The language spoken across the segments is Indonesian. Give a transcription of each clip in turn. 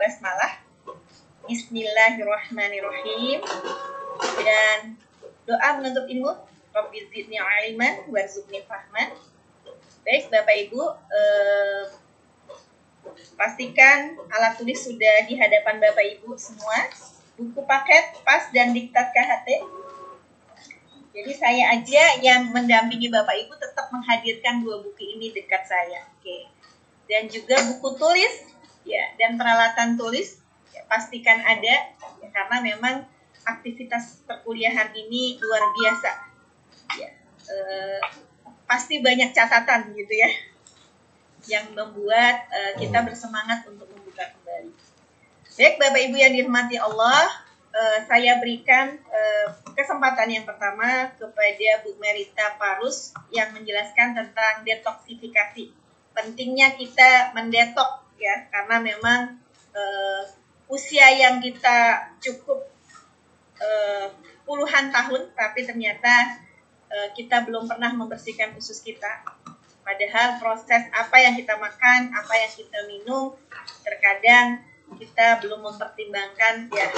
basmalah. Bismillahirrahmanirrahim. Dan doa menutup ilmu. Rabbi zidni ilman warzuqni fahman. Baik, Bapak Ibu, eh, pastikan alat tulis sudah di hadapan Bapak Ibu semua. Buku paket, pas, dan diktat KHT. Jadi saya aja yang mendampingi Bapak Ibu tetap menghadirkan dua buku ini dekat saya. Oke. Dan juga buku tulis ya dan peralatan tulis ya, pastikan ada ya, karena memang aktivitas perkuliahan ini luar biasa. Ya, eh, pasti banyak catatan gitu ya yang membuat uh, kita bersemangat untuk membuka kembali. Baik Bapak Ibu yang dirahmati Allah, uh, saya berikan uh, kesempatan yang pertama kepada Bu Merita Parus yang menjelaskan tentang detoksifikasi. Pentingnya kita mendetok ya karena memang uh, usia yang kita cukup uh, puluhan tahun tapi ternyata Eh, kita belum pernah membersihkan usus kita. Padahal proses apa yang kita makan, apa yang kita minum, terkadang kita belum mempertimbangkan ya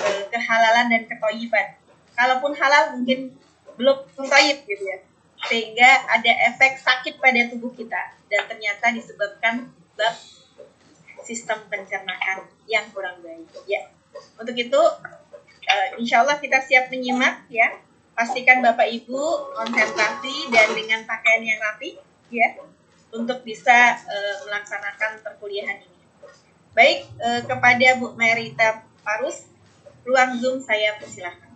eh, kehalalan dan ketoyiban. Kalaupun halal mungkin belum toyib gitu ya. Sehingga ada efek sakit pada tubuh kita dan ternyata disebabkan bab sistem pencernaan yang kurang baik. Ya, untuk itu uh, insya Allah kita siap menyimak ya pastikan Bapak Ibu konsentrasi dan dengan pakaian yang rapi ya untuk bisa uh, melaksanakan perkuliahan ini. Baik, uh, kepada Bu Merita Parus, ruang Zoom saya persilahkan.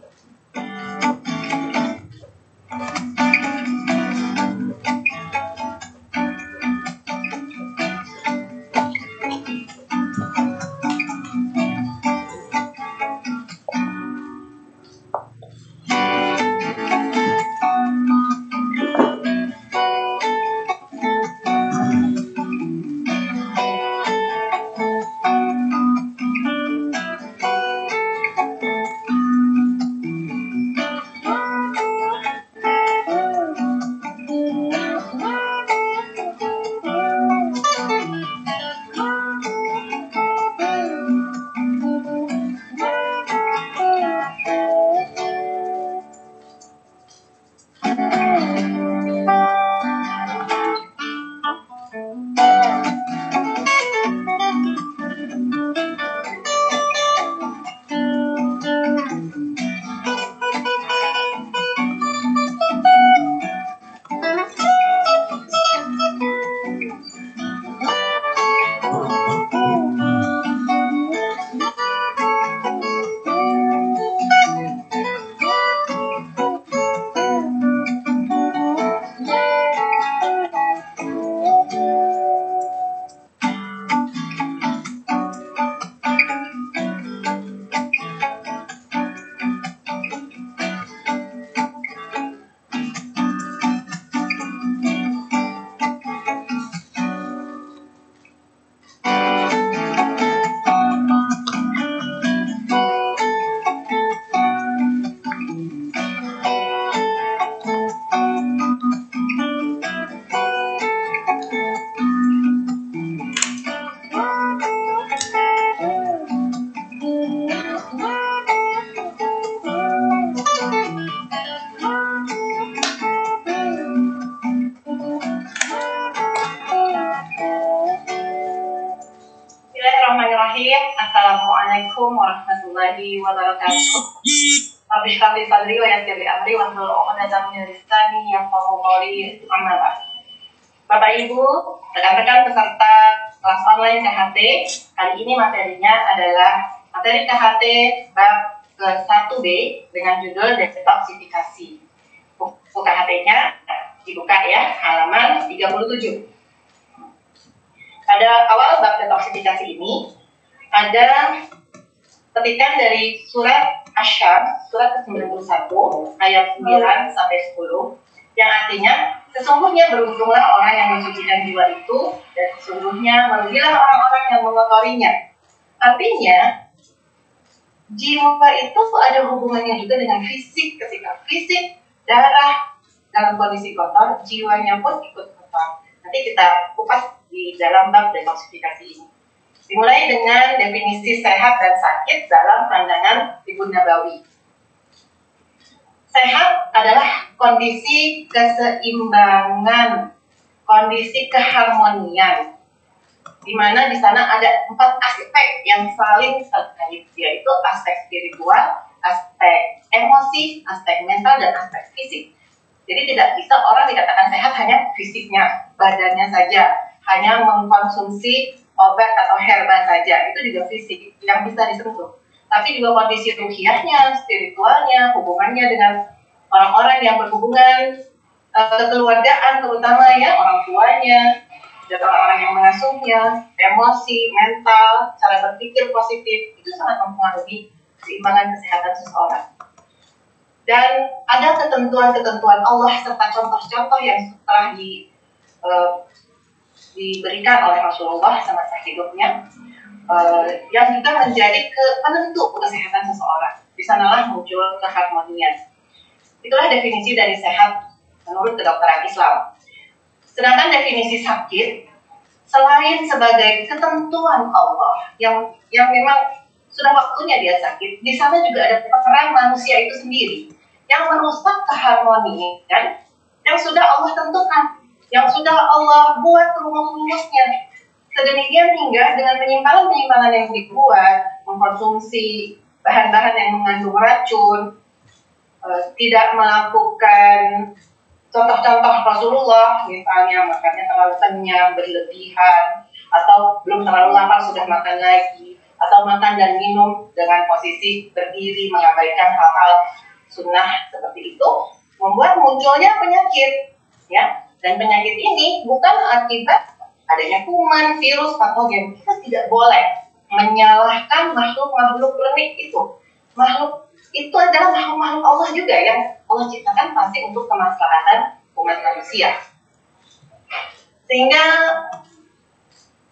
Assalamualaikum warahmatullahi wabarakatuh. Rabbi shrah li sadri wa yassir li amri wa hlul 'uqdatam min lisani yafqahu qawli. Amma Bapak Ibu, rekan-rekan peserta kelas online KHT, kali ini materinya adalah materi KHT bab ke-1B dengan judul detoksifikasi. Buku KHT-nya dibuka ya, halaman 37. Pada awal bab detoksifikasi ini, ada petikan dari surat Asyar, surat ke-91, ayat 9 sampai 10, yang artinya sesungguhnya beruntunglah orang yang mensucikan jiwa itu dan sesungguhnya merugilah orang-orang yang mengotorinya. Artinya jiwa itu ada hubungannya juga dengan fisik. Ketika fisik darah dalam kondisi kotor, jiwanya pun ikut kotor. Nanti kita kupas di dalam bab detoksifikasi ini. Dimulai dengan definisi sehat dan sakit dalam pandangan Ibu Nabawi. Sehat adalah kondisi keseimbangan, kondisi keharmonian, di mana di sana ada empat aspek yang saling terkait, yaitu aspek spiritual, aspek emosi, aspek mental, dan aspek fisik. Jadi tidak bisa orang dikatakan sehat hanya fisiknya, badannya saja, hanya mengkonsumsi obat atau herba saja, itu juga fisik yang bisa disentuh. Tapi juga kondisi ruhiahnya, spiritualnya, hubungannya dengan orang-orang yang berhubungan uh, kekeluargaan terutama ya orang tuanya dan orang-orang yang mengasuhnya, emosi, mental, cara berpikir positif itu sangat mempengaruhi keseimbangan kesehatan seseorang. Dan ada ketentuan-ketentuan Allah serta contoh-contoh yang telah di, uh, diberikan oleh Rasulullah semasa hidupnya uh, yang juga menjadi ke penentu kesehatan seseorang. Di sanalah muncul keharmonian. Itulah definisi dari sehat menurut kedokteran Islam. Sedangkan definisi sakit selain sebagai ketentuan Allah yang yang memang sudah waktunya dia sakit, di sana juga ada peran manusia itu sendiri yang merusak keharmonian yang sudah Allah tentukan, yang sudah Allah buat rumus-rumusnya. Sedemikian hingga dengan penyimpangan-penyimpangan yang dibuat, mengkonsumsi bahan-bahan yang mengandung racun, eh, tidak melakukan contoh-contoh Rasulullah, misalnya makannya terlalu kenyang, berlebihan, atau belum terlalu lapar sudah makan lagi, atau makan dan minum dengan posisi berdiri mengabaikan hal-hal sunnah seperti itu membuat munculnya penyakit ya dan penyakit ini bukan akibat adanya kuman, virus, patogen kita tidak boleh menyalahkan makhluk-makhluk klinik itu. Makhluk itu adalah makhluk-makhluk Allah juga yang Allah ciptakan pasti untuk kemaslahatan umat manusia. Sehingga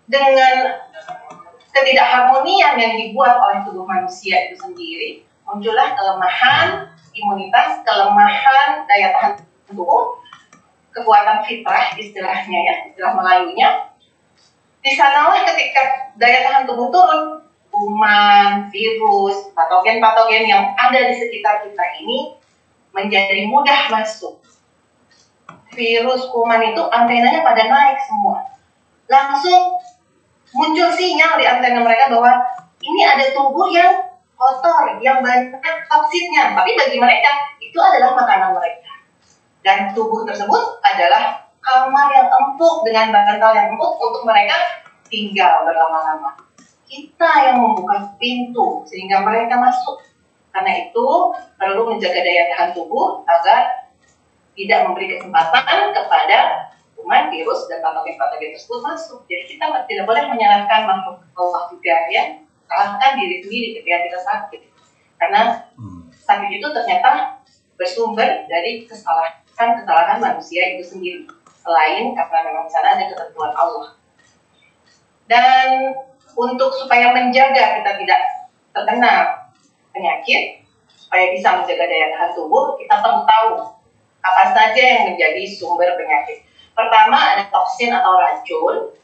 dengan ketidakharmonian yang dibuat oleh tubuh manusia itu sendiri, muncullah kelemahan imunitas, kelemahan daya tahan tubuh, kekuatan fitrah istilahnya ya, istilah Melayunya. Di sanalah ketika daya tahan tubuh turun, kuman, virus, patogen-patogen yang ada di sekitar kita ini menjadi mudah masuk. Virus kuman itu antenanya pada naik semua. Langsung muncul sinyal di antena mereka bahwa ini ada tubuh yang kotor, yang banyak toksitnya. Tapi bagi mereka, itu adalah makanan mereka. Dan tubuh tersebut adalah kamar yang empuk dengan bantal yang empuk untuk mereka tinggal berlama-lama. Kita yang membuka pintu sehingga mereka masuk. Karena itu perlu menjaga daya tahan tubuh agar tidak memberi kesempatan kepada kuman, virus, dan patogen-patogen tersebut masuk. Jadi kita tidak boleh menyalahkan makhluk Allah juga ya. Salahkan diri sendiri ketika kita sakit. Karena hmm. sakit itu ternyata bersumber dari kesalahan-kesalahan manusia itu sendiri. Selain karena memang sana ada ketentuan Allah. Dan untuk supaya menjaga kita tidak terkena penyakit, supaya bisa menjaga daya tahan tubuh, kita perlu tahu apa saja yang menjadi sumber penyakit. Pertama ada toksin atau racun.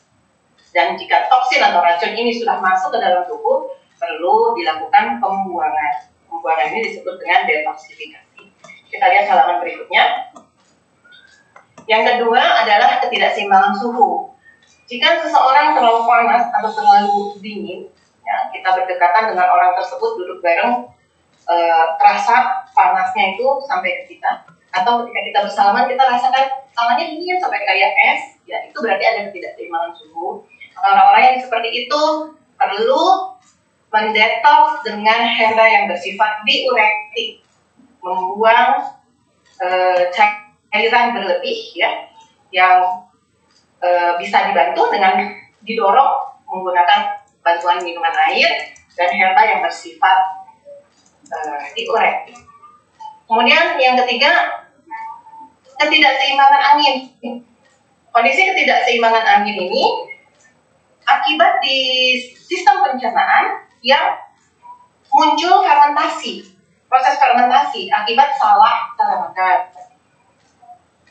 Dan jika toksin atau racun ini sudah masuk ke dalam tubuh, perlu dilakukan pembuangan. Pembuangan ini disebut dengan detoksifikasi. Kita lihat halaman berikutnya. Yang kedua adalah ketidakseimbangan suhu. Jika seseorang terlalu panas atau terlalu dingin, ya, kita berdekatan dengan orang tersebut duduk bareng, e, terasa panasnya itu sampai ke kita, atau ketika kita bersalaman kita rasakan tangannya dingin sampai kayak es ya itu berarti ada ketidakseimbangan suhu orang-orang yang seperti itu perlu mendetoks dengan herba yang bersifat diuretik membuang e, cairan berlebih ya yang e, bisa dibantu dengan didorong menggunakan bantuan minuman air dan herba yang bersifat e, diuretik. Kemudian yang ketiga ketidakseimbangan angin. Kondisi ketidakseimbangan angin ini akibat di sistem pencernaan yang muncul fermentasi, proses fermentasi akibat salah cara makan.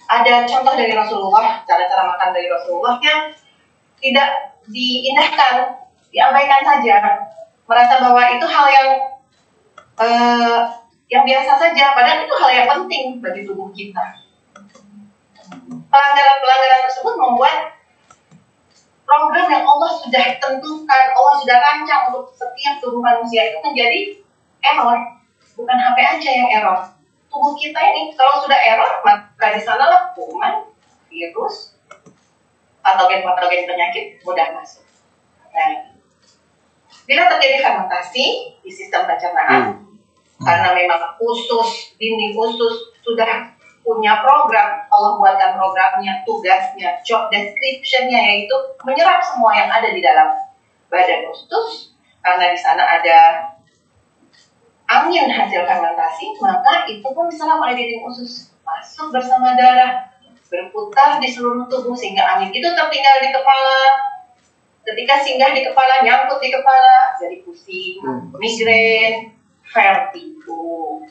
Ada contoh dari Rasulullah, cara-cara makan dari Rasulullah yang tidak diindahkan, diabaikan saja, merasa bahwa itu hal yang uh, yang biasa saja, padahal itu hal yang penting bagi tubuh kita. Pelanggaran-pelanggaran tersebut membuat program yang Allah sudah tentukan, Allah sudah rancang untuk setiap tubuh manusia itu menjadi error. Bukan HP aja yang error. Tubuh kita ini kalau sudah error, maka di sanalah kuman, virus, patogen-patogen penyakit mudah masuk. Nah, Bila terjadi fermentasi di sistem pencernaan, hmm. karena memang usus, dinding usus sudah punya program, Allah buatkan programnya, tugasnya, job descriptionnya yaitu menyerap semua yang ada di dalam badan usus, karena di sana ada angin hasil fermentasi, maka itu pun diserap oleh dinding usus, masuk bersama darah, berputar di seluruh tubuh sehingga angin itu tertinggal di kepala, ketika singgah di kepala nyangkut di kepala jadi pusing hmm. migrain vertigo.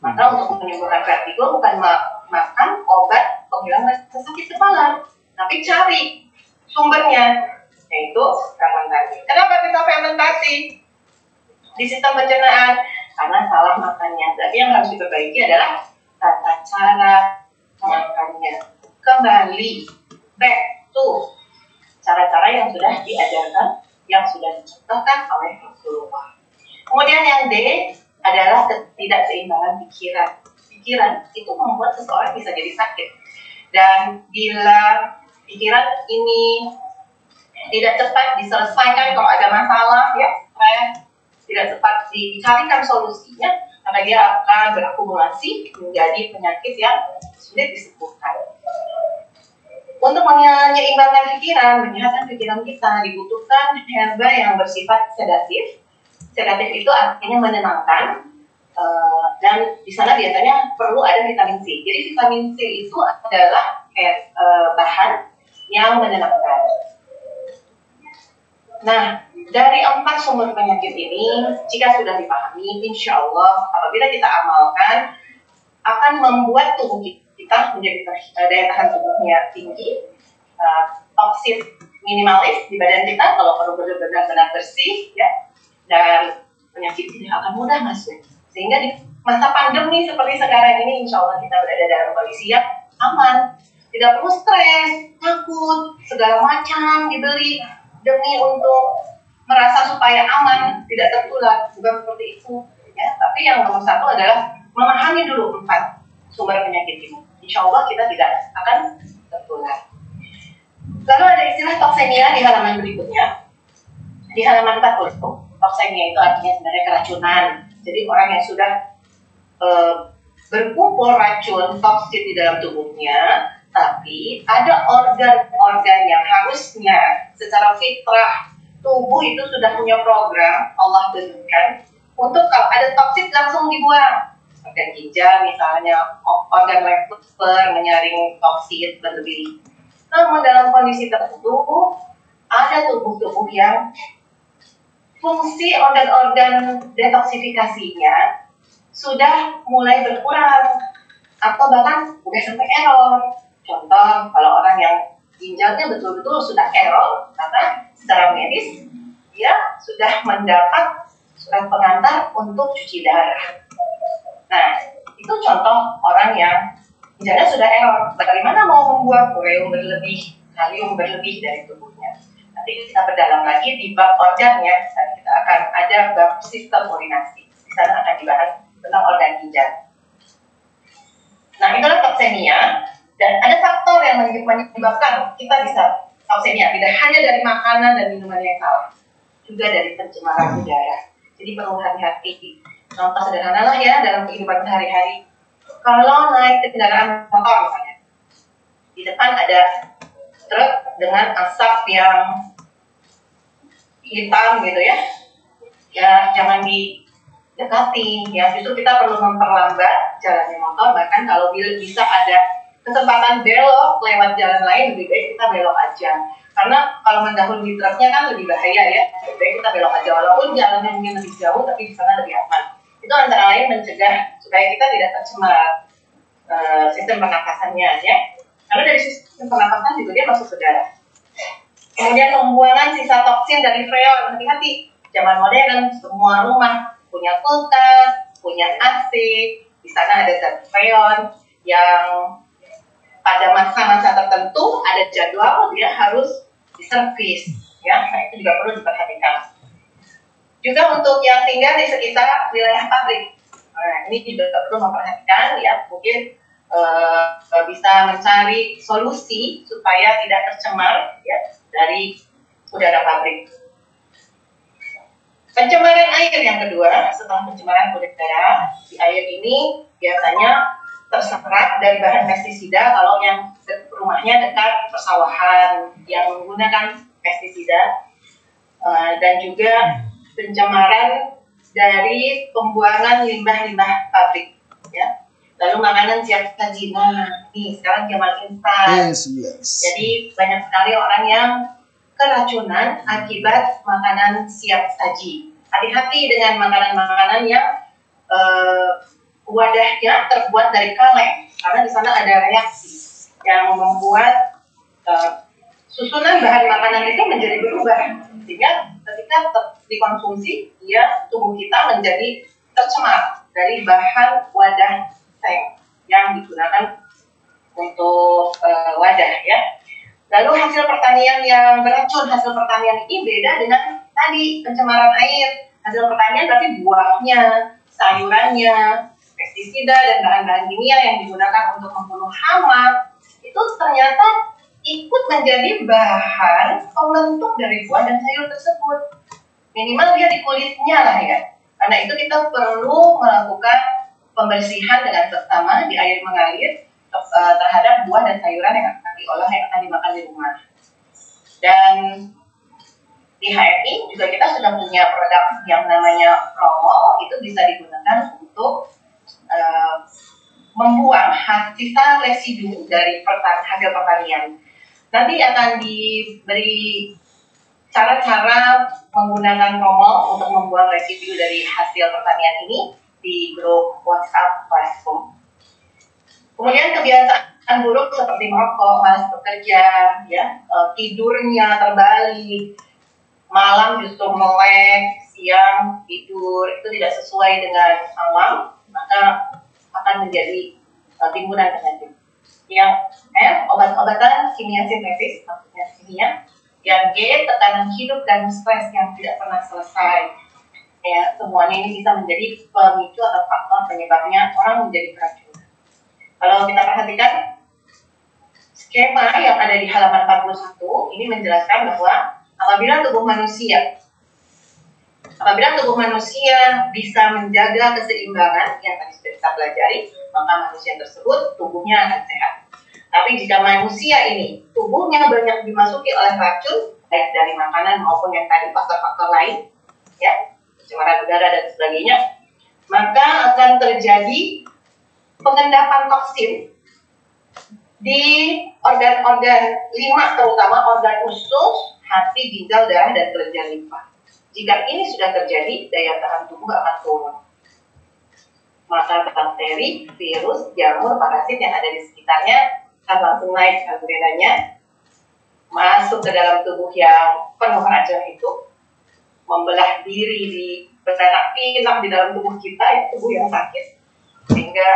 Maka untuk menyembuhkan vertigo bukan ma makan obat penghilang rasa sakit kepala tapi cari sumbernya yaitu fermentasi. Kenapa bisa fermentasi di sistem pencernaan karena salah makannya jadi yang harus diperbaiki adalah tata cara makannya kembali back to cara-cara yang sudah diajarkan, yang sudah dicontohkan oleh Rasulullah. Kemudian yang D adalah ketidakseimbangan pikiran. Pikiran itu membuat seseorang bisa jadi sakit. Dan bila pikiran ini tidak cepat diselesaikan kalau ada masalah, ya, tidak cepat dicarikan solusinya, maka dia akan berakumulasi menjadi penyakit yang sulit disembuhkan. Untuk menyeimbangkan pikiran, menyehatkan pikiran kita, dibutuhkan herba yang bersifat sedatif. Sedatif itu artinya menenangkan, uh, dan di sana biasanya perlu ada vitamin C. Jadi vitamin C itu adalah uh, bahan yang menenangkan. Nah, dari empat sumber penyakit ini, jika sudah dipahami, insya Allah apabila kita amalkan, akan membuat tubuh kita menjadi uh, daya tahan tubuhnya tinggi, uh, toksin minimalis di badan kita. Kalau perlu benar-benar bersih ya dan penyakit tidak akan mudah masuk sehingga di masa pandemi seperti sekarang ini insya Allah kita berada dalam kondisi yang aman. Tidak perlu stres takut segala macam dibeli demi untuk merasa supaya aman tidak tertular bukan seperti itu ya tapi yang nomor satu adalah memahami dulu empat sumber penyakit ini insya Allah kita tidak akan tertular. Lalu ada istilah toksemia di halaman berikutnya. Di halaman 40, toksemia itu artinya sebenarnya keracunan. Jadi orang yang sudah e, berkumpul racun toksin di dalam tubuhnya, tapi ada organ-organ yang harusnya secara fitrah tubuh itu sudah punya program Allah berikan untuk kalau ada toksin langsung dibuang organ ginjal misalnya organ liver menyaring toksin berlebih. Namun dalam kondisi tertentu ada tubuh-tubuh yang fungsi organ-organ detoksifikasinya sudah mulai berkurang atau bahkan udah sampai error. Contoh kalau orang yang ginjalnya betul-betul sudah error karena secara medis dia sudah mendapat surat pengantar untuk cuci darah Nah, itu contoh orang yang misalnya sudah error. Bagaimana mau membuat ureum berlebih, kalium berlebih dari tubuhnya? Nanti kita berdalam lagi di bab organnya, dan kita akan ada bab sistem urinasi. Di sana akan dibahas tentang organ ginjal. Nah, itulah toksemia. Dan ada faktor yang menyebabkan kita bisa toksemia. Tidak hanya dari makanan dan minuman yang salah. Juga dari pencemaran udara. Jadi perlu hati-hati contoh sederhana lah ya dalam kehidupan sehari-hari kalau naik kendaraan motor misalnya di depan ada truk dengan asap yang hitam gitu ya ya jangan didekati ya justru kita perlu memperlambat jalannya motor bahkan kalau bisa ada kesempatan belok lewat jalan lain lebih baik kita belok aja. Karena kalau mendahului truknya kan lebih bahaya ya. Lebih baik kita belok aja. Walaupun jalannya mungkin lebih jauh tapi di sana lebih aman. Itu antara lain mencegah supaya kita tidak tercemar uh, sistem pernapasannya ya. Karena dari sistem pernapasan juga dia masuk ke darah Kemudian pembuangan sisa toksin dari freon. Hati-hati, zaman modern semua rumah punya kulkas, punya AC, di sana ada zat freon yang pada masa-masa tertentu ada jadwal dia harus diservis ya. Nah itu juga perlu diperhatikan. Juga untuk yang tinggal di sekitar wilayah pabrik. Nah ini juga perlu memperhatikan ya. Mungkin uh, bisa mencari solusi supaya tidak tercemar ya dari udara pabrik. Pencemaran air yang kedua, setelah pencemaran udara, di air ini biasanya terserap dari bahan pestisida kalau yang rumahnya dekat persawahan yang menggunakan pestisida. Uh, dan juga pencemaran dari pembuangan limbah-limbah pabrik ya. Lalu makanan siap saji nah nih sekarang zaman instan. Yes, yes. jadi banyak sekali orang yang keracunan akibat makanan siap saji. Hati-hati dengan makanan-makanan yang uh, wadahnya terbuat dari kaleng. Karena di sana ada reaksi yang membuat uh, susunan bahan makanan itu menjadi berubah. Sehingga ketika dikonsumsi ya tubuh kita menjadi tercemar dari bahan wadah seng yang digunakan untuk uh, wadah ya. Lalu hasil pertanian yang beracun hasil pertanian ini beda dengan tadi pencemaran air. Hasil pertanian berarti buahnya sayurannya pestisida dan bahan-bahan kimia yang digunakan untuk membunuh hama itu ternyata ikut menjadi bahan pembentuk dari buah dan sayur tersebut. Minimal dia di kulitnya lah ya. Karena itu kita perlu melakukan pembersihan dengan pertama di air mengalir eh, terhadap buah dan sayuran yang akan diolah yang akan dimakan di rumah. Dan di HMI juga kita sudah punya produk yang namanya Promo itu bisa digunakan untuk uh, membuang sisa residu dari pertan hasil pertanian. Nanti akan diberi cara-cara menggunakan promo untuk membuang residu dari hasil pertanian ini di grup WhatsApp Classroom. Kemudian kebiasaan buruk seperti merokok, malas bekerja, ya, eh, tidurnya terbalik, malam justru melek, siang tidur itu tidak sesuai dengan alam, maka akan menjadi uh, timbunan penyakit. Yang F, obat-obatan kimia sintetis, maksudnya kimia. Yang G, tekanan hidup dan stres yang tidak pernah selesai. Ya, semuanya ini bisa menjadi pemicu atau faktor penyebabnya orang menjadi keracunan. Kalau kita perhatikan skema yang ada di halaman 41 ini menjelaskan bahwa apabila tubuh manusia Apabila tubuh manusia bisa menjaga keseimbangan yang tadi sudah kita pelajari, maka manusia tersebut tubuhnya akan sehat. Tapi jika manusia ini tubuhnya banyak dimasuki oleh racun, baik dari makanan maupun yang tadi faktor-faktor lain, ya, pencemaran udara dan sebagainya, maka akan terjadi pengendapan toksin di organ-organ lima terutama organ usus, hati, ginjal, darah, dan kelenjar limpa. Jika ini sudah terjadi, daya tahan tubuh akan turun. Maka bakteri, virus, jamur, parasit yang ada di sekitarnya akan langsung naik kadar masuk ke dalam tubuh yang penuh racun itu, membelah diri di beranak pinak di dalam tubuh kita, ya, tubuh yang sakit, sehingga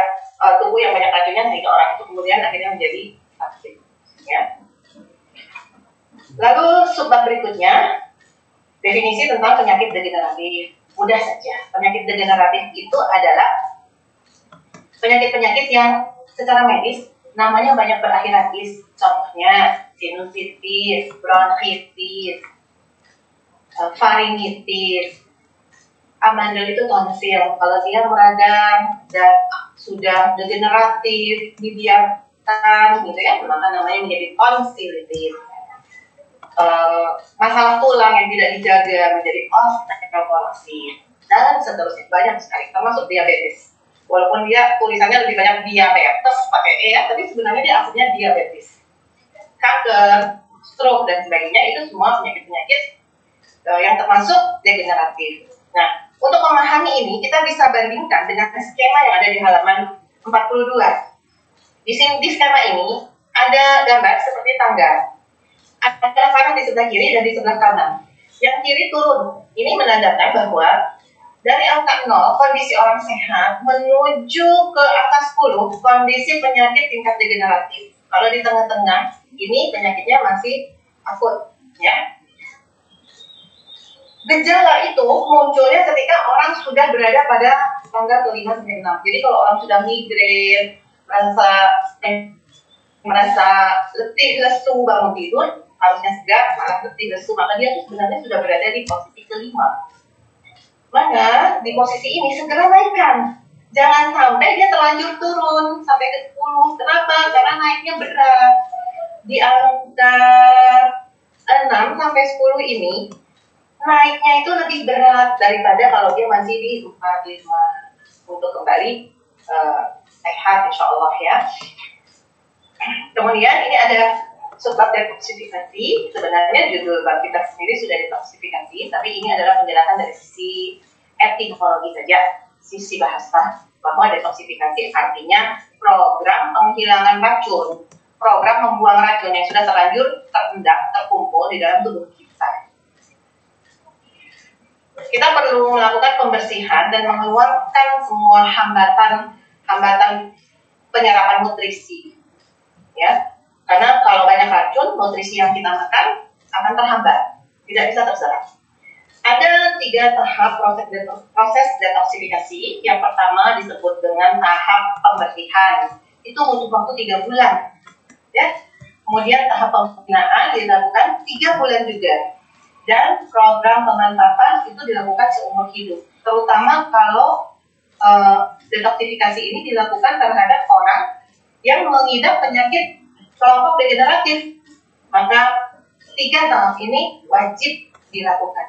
uh, tubuh yang banyak racunnya sehingga orang itu kemudian akhirnya menjadi sakit. Ya. Lalu subbab berikutnya Definisi tentang penyakit degeneratif. Mudah saja. Penyakit degeneratif itu adalah penyakit-penyakit yang secara medis namanya banyak berakhir is. Contohnya sinusitis, bronkitis, eh, faringitis, amandel itu tonsil. Kalau dia meradang dan sudah degeneratif, dibiarkan gitu ya, maka namanya menjadi tonsilitis uh, masalah tulang yang tidak dijaga menjadi osteoporosis dan seterusnya banyak sekali termasuk diabetes. Walaupun dia tulisannya lebih banyak diabetes pakai e ya tapi sebenarnya dia aslinya diabetes. Kanker stroke dan sebagainya itu semua penyakit-penyakit uh, yang termasuk degeneratif. Nah untuk memahami ini kita bisa bandingkan dengan skema yang ada di halaman 42 di sini di skema ini ada gambar seperti tangga ada panas di sebelah kiri dan di sebelah kanan. Yang kiri turun. Ini menandakan bahwa dari angka 0 kondisi orang sehat menuju ke angka 10 kondisi penyakit tingkat degeneratif. Kalau di tengah-tengah ini penyakitnya masih akut ya. Gejala itu munculnya ketika orang sudah berada pada tanggal kelima sampai enam. Jadi kalau orang sudah migrain, merasa merasa letih, lesu bangun tidur, harusnya segar, malah letih, lesu, maka dia sebenarnya sudah berada di posisi kelima maka di posisi ini segera naikkan. Jangan sampai dia terlanjur turun sampai ke 10. Kenapa? Karena naiknya berat. Di angka 6 sampai 10 ini, naiknya itu lebih berat daripada kalau dia masih di 4, 5. Untuk kembali uh, sehat insya Allah ya. Kemudian ini ada sebab detoksifikasi. Sebenarnya judul bab kita sendiri sudah detoksifikasi, tapi ini adalah penjelasan dari sisi etimologi saja, sisi bahasa bahwa detoksifikasi artinya program penghilangan racun, program membuang racun yang sudah terlanjur terendam, terkumpul di dalam tubuh kita. Kita perlu melakukan pembersihan dan mengeluarkan semua hambatan hambatan penyerapan nutrisi. Ya, karena kalau banyak racun, nutrisi yang kita makan akan terhambat, tidak bisa terserap. Ada tiga tahap proses proses detoksifikasi. Yang pertama disebut dengan tahap pembersihan. Itu butuh waktu tiga bulan. Ya. Kemudian tahap pembinaan dilakukan tiga bulan juga. Dan program pemantapan itu dilakukan seumur hidup. Terutama kalau uh, detoksifikasi ini dilakukan terhadap orang yang mengidap penyakit kelompok degeneratif. Maka tiga tahap ini wajib dilakukan.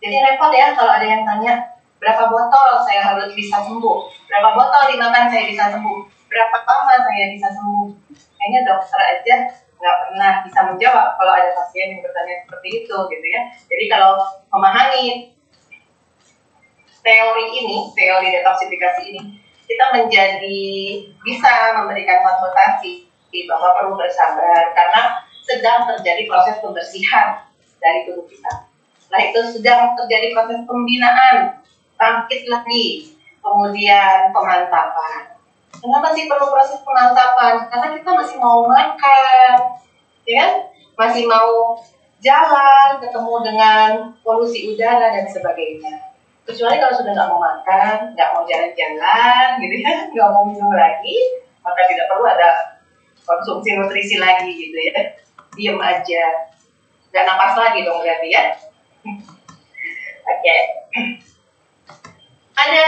Jadi repot ya kalau ada yang tanya berapa botol saya harus bisa sembuh, berapa botol dimakan saya bisa sembuh, berapa lama saya bisa sembuh. Kayaknya dokter aja nggak pernah bisa menjawab kalau ada pasien yang bertanya seperti itu gitu ya. Jadi kalau memahami teori ini, teori detoksifikasi ini, kita menjadi bisa memberikan konsultasi bahwa perlu bersabar karena sedang terjadi proses pembersihan dari tubuh kita. Nah itu sedang terjadi proses pembinaan, bangkit lagi, kemudian pemantapan. Kenapa sih perlu proses pemantapan? Karena kita masih mau makan, ya kan? Masih mau jalan, ketemu dengan polusi udara dan sebagainya. Kecuali kalau sudah nggak mau makan, nggak mau jalan-jalan, gitu ya, nggak mau minum lagi, maka tidak perlu ada konsumsi nutrisi lagi gitu ya. Diam aja, nggak napas lagi dong berarti ya. Oke. Ada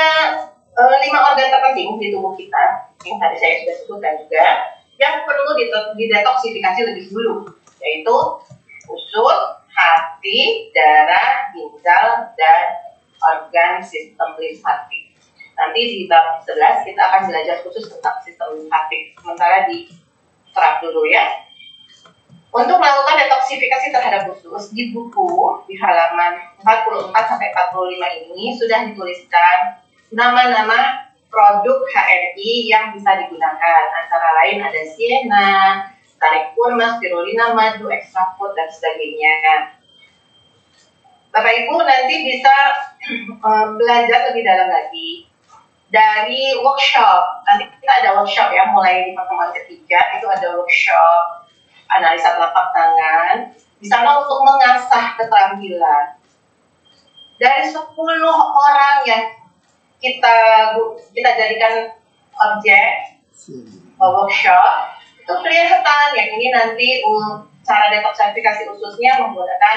uh, lima organ terpenting di tubuh kita yang tadi saya sudah sebutkan juga yang perlu didetoksifikasi lebih dulu yaitu usus, hati, darah, ginjal, dan organ sistem limfatik. Nanti di bab 11 kita akan belajar khusus tentang sistem limfatik. Sementara di serap dulu ya. Untuk melakukan detoksifikasi terhadap usus di buku di halaman 44 sampai 45 ini sudah dituliskan nama-nama produk HRI yang bisa digunakan antara lain ada sienna, tarik kurma, spirulina, madu, ekstra food dan sebagainya. Bapak Ibu nanti bisa belajar lebih dalam lagi dari workshop. Nanti kita ada workshop ya mulai di pertemuan ketiga itu ada workshop analisa telapak tangan, di sana untuk mengasah keterampilan. Dari 10 orang yang kita kita jadikan objek workshop, itu kelihatan yang ini nanti cara detoksifikasi ususnya menggunakan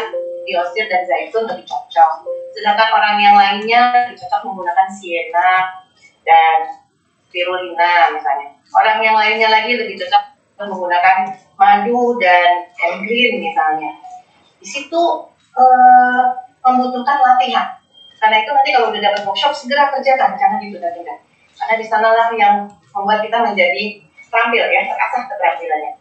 diosir dan zaitun lebih cocok. Sedangkan orang yang lainnya lebih cocok menggunakan sienna dan spirulina misalnya. Orang yang lainnya lagi lebih cocok menggunakan madu dan green misalnya. Di situ uh, membutuhkan latihan. Karena itu nanti kalau udah dapat workshop segera kerjakan, jangan ditunda-tunda. Karena di sanalah yang membuat kita menjadi terampil ya, terasah keterampilannya.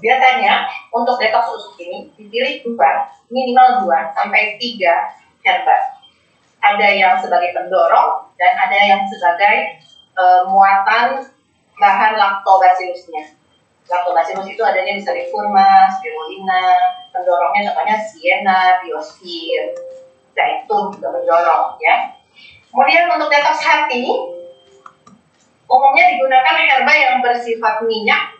Biasanya untuk detox usus ini dipilih dua, minimal dua sampai tiga herba. Ada yang sebagai pendorong dan ada yang sebagai uh, muatan bahan lactobacillusnya. Lactobacillus itu adanya bisa di kurma, spirulina, pendorongnya contohnya sienna, biosfir, zaitun juga mendorong ya. Kemudian untuk detox hati, umumnya digunakan herba yang bersifat minyak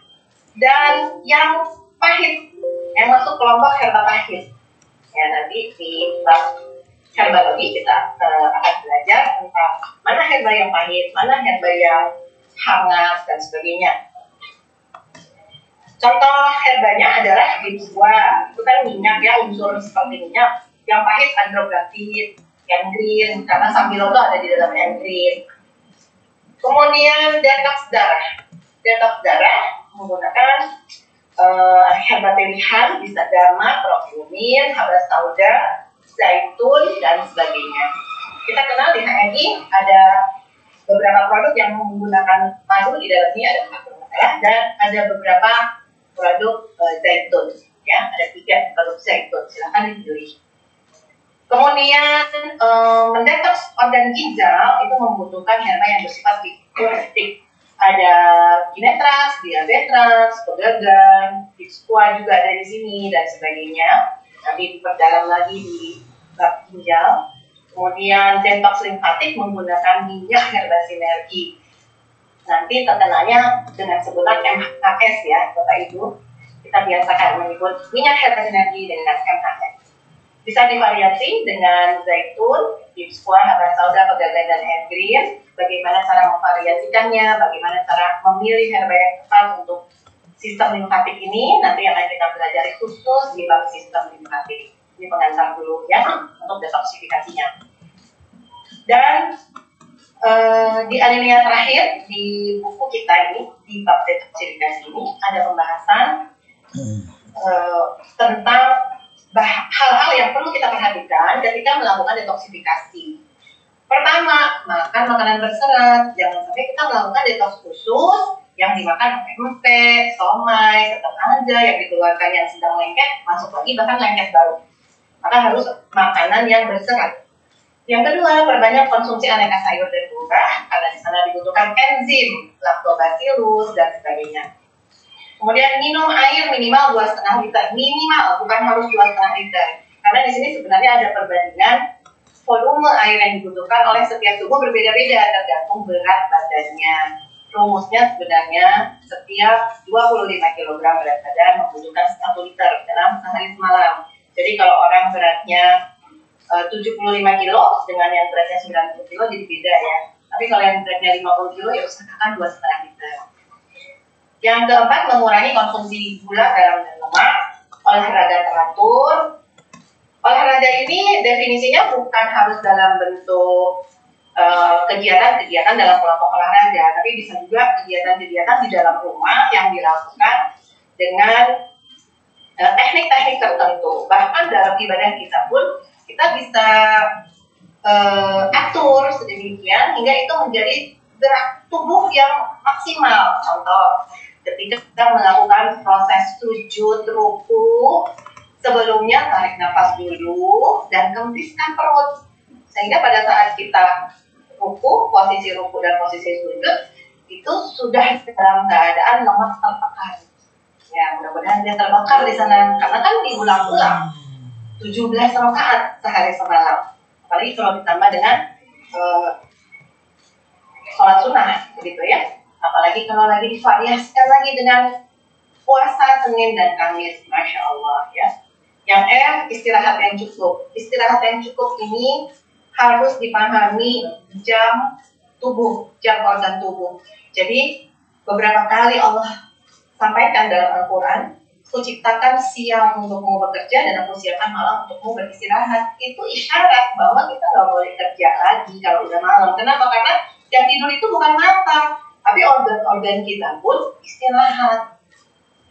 dan yang pahit, yang masuk kelompok herba pahit. Ya nanti di herbologi kita uh, akan belajar tentang mana herba yang pahit, mana herba yang hangat dan sebagainya. Contoh herbanya adalah bitsua, itu kan minyak ya, unsur seperti minyak. Yang pahit androgatin, green, karena sambiloto ada di dalam green. Kemudian detox darah. Detox darah menggunakan uh, herba pilihan, bisa dama, profumin, habas sauda, zaitun, dan sebagainya. Kita kenal di HMI ada beberapa produk yang menggunakan madu di dalamnya ada ya, dan ada beberapa produk uh, zaitun ya. Ada tiga produk zaitun silahkan dipilih. Kemudian uh, mendetoks organ ginjal itu membutuhkan herba yang bersifat diuretik. Ada ginetras, diabetes, pegagan, dixqua juga ada di sini dan sebagainya nanti diperdalam lagi di bab ginjal. Kemudian detox limfatik menggunakan minyak herba sinergi. Nanti terkenalnya dengan sebutan MHS ya Bapak Ibu. Kita biasakan menyebut minyak herba sinergi dengan MHS bisa divariasi dengan zaitun, dipsua, habar sauda, pegagan, dan green. Bagaimana cara memvariasikannya, bagaimana cara memilih herba yang tepat untuk sistem limfatik ini, nanti akan kita belajar khusus di bab sistem limfatik. Ini pengantar dulu ya, untuk detoksifikasinya. Dan uh, di alinea terakhir di buku kita ini di bab detoksifikasi ini ada pembahasan uh, tentang hal-hal yang perlu kita perhatikan ketika melakukan detoksifikasi. Pertama, makan makanan berserat. Jangan sampai kita melakukan detox khusus yang dimakan pakai somai, tetap aja yang dikeluarkan yang sedang lengket, masuk lagi bahkan lengket baru. Maka harus makanan yang berserat. Yang kedua, perbanyak konsumsi aneka sayur dan buah karena di sana dibutuhkan enzim, lactobacillus dan sebagainya. Kemudian minum air minimal dua setengah liter, minimal bukan harus dua setengah liter. Karena di sini sebenarnya ada perbandingan volume air yang dibutuhkan oleh setiap tubuh berbeda-beda tergantung berat badannya. Rumusnya sebenarnya setiap 25 kg berat badan membutuhkan 1 liter dalam sehari semalam. Jadi kalau orang beratnya uh, 75 kilo dengan yang beratnya 90 kilo jadi beda ya. Tapi kalau yang beratnya 50 kilo ya usahakan dua setengah liter. Yang keempat mengurangi konsumsi gula, garam dan lemak, olahraga teratur. Olahraga ini definisinya bukan harus dalam bentuk kegiatan-kegiatan uh, dalam kelompok olahraga, tapi bisa juga kegiatan-kegiatan di dalam rumah yang dilakukan dengan eh, teknik-teknik uh, tertentu. Bahkan dalam ibadah kita pun kita bisa uh, atur sedemikian hingga itu menjadi gerak tubuh yang maksimal. Contoh, ketika kita melakukan proses sujud ruku, sebelumnya tarik nafas dulu dan kempiskan perut. Sehingga pada saat kita ruku, posisi ruku dan posisi sujud itu sudah dalam keadaan lemak tertekan. Ya, mudah-mudahan dia terbakar di sana karena kan diulang-ulang 17 rakaat sehari semalam. Apalagi kalau ditambah dengan uh, sholat sunnah, begitu ya. Apalagi kalau lagi divariasikan lagi dengan puasa Senin dan Kamis, masya Allah ya. Yang E istirahat yang cukup. Istirahat yang cukup ini harus dipahami jam tubuh, jam organ tubuh. Jadi beberapa kali Allah sampaikan dalam Al-Quran kuciptakan siang untukmu bekerja dan aku siapkan malam untukmu beristirahat. Itu isyarat bahwa kita nggak boleh kerja lagi kalau udah malam. Kenapa? Karena yang tidur itu bukan mata, tapi organ-organ kita pun istirahat.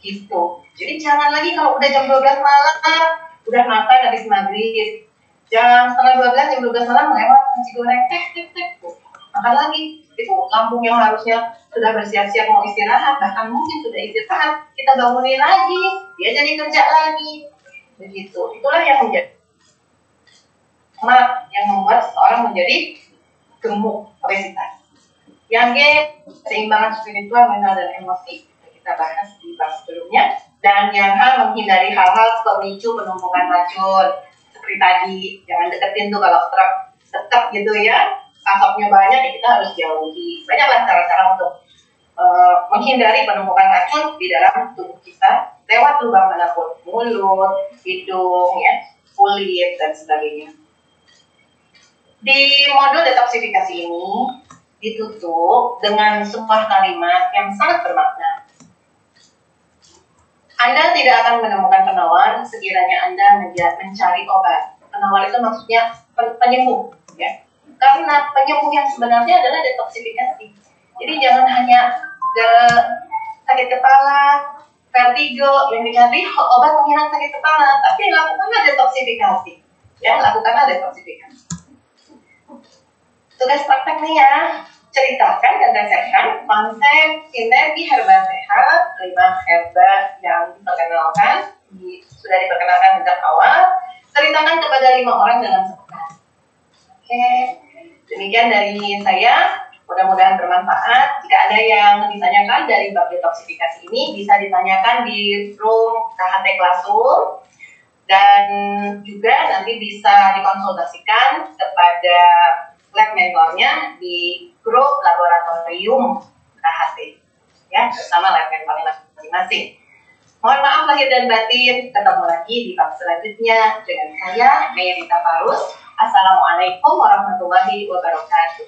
Gitu. Jadi jangan lagi kalau udah jam 12 malam, udah makan habis maghrib. Jam setengah 12, jam 12 malam lewat nasi goreng, tek, tek, tek. Makan lagi itu lambung yang harusnya sudah bersiap-siap mau istirahat bahkan mungkin sudah istirahat kita bangunin lagi dia jadi kerja lagi begitu itulah yang menjadi yang membuat seorang menjadi gemuk obesitas yang G keseimbangan spiritual mental dan emosi kita bahas di bab sebelumnya. Dan yang hal menghindari hal-hal pemicu penumpukan racun. Seperti tadi, jangan deketin tuh kalau truk dekat gitu ya. Asapnya banyak, ya kita harus jauhi. Banyaklah cara-cara untuk uh, menghindari penumpukan racun di dalam tubuh kita lewat lubang mana pun, mulut, hidung, ya, kulit, dan sebagainya. Di modul detoksifikasi ini ditutup dengan sebuah kalimat yang sangat bermakna. Anda tidak akan menemukan penawar sekiranya Anda mencari obat. Penawar itu maksudnya penyembuh, ya. Karena penyembuh yang sebenarnya adalah detoksifikasi. Jadi jangan hanya ke sakit kepala, vertigo, yang dicari obat penghilang sakit kepala, tapi lakukanlah detoksifikasi. Ya, lakukanlah detoksifikasi tugas praktek nih ya ceritakan dan resepkan konsep sinergi herba sehat lima herba yang diperkenalkan di, sudah diperkenalkan sejak awal ceritakan kepada lima orang dalam sepekan. Oke demikian dari saya mudah-mudahan bermanfaat. Jika ada yang ditanyakan dari bab detoksifikasi ini bisa ditanyakan di room KHT Classroom dan juga nanti bisa dikonsultasikan kepada lab mentornya di grup laboratorium KHT ya bersama lab masing-masing. Mohon maaf lahir dan batin, ketemu lagi di bab selanjutnya dengan saya Mayarita Parus. Assalamualaikum warahmatullahi wabarakatuh.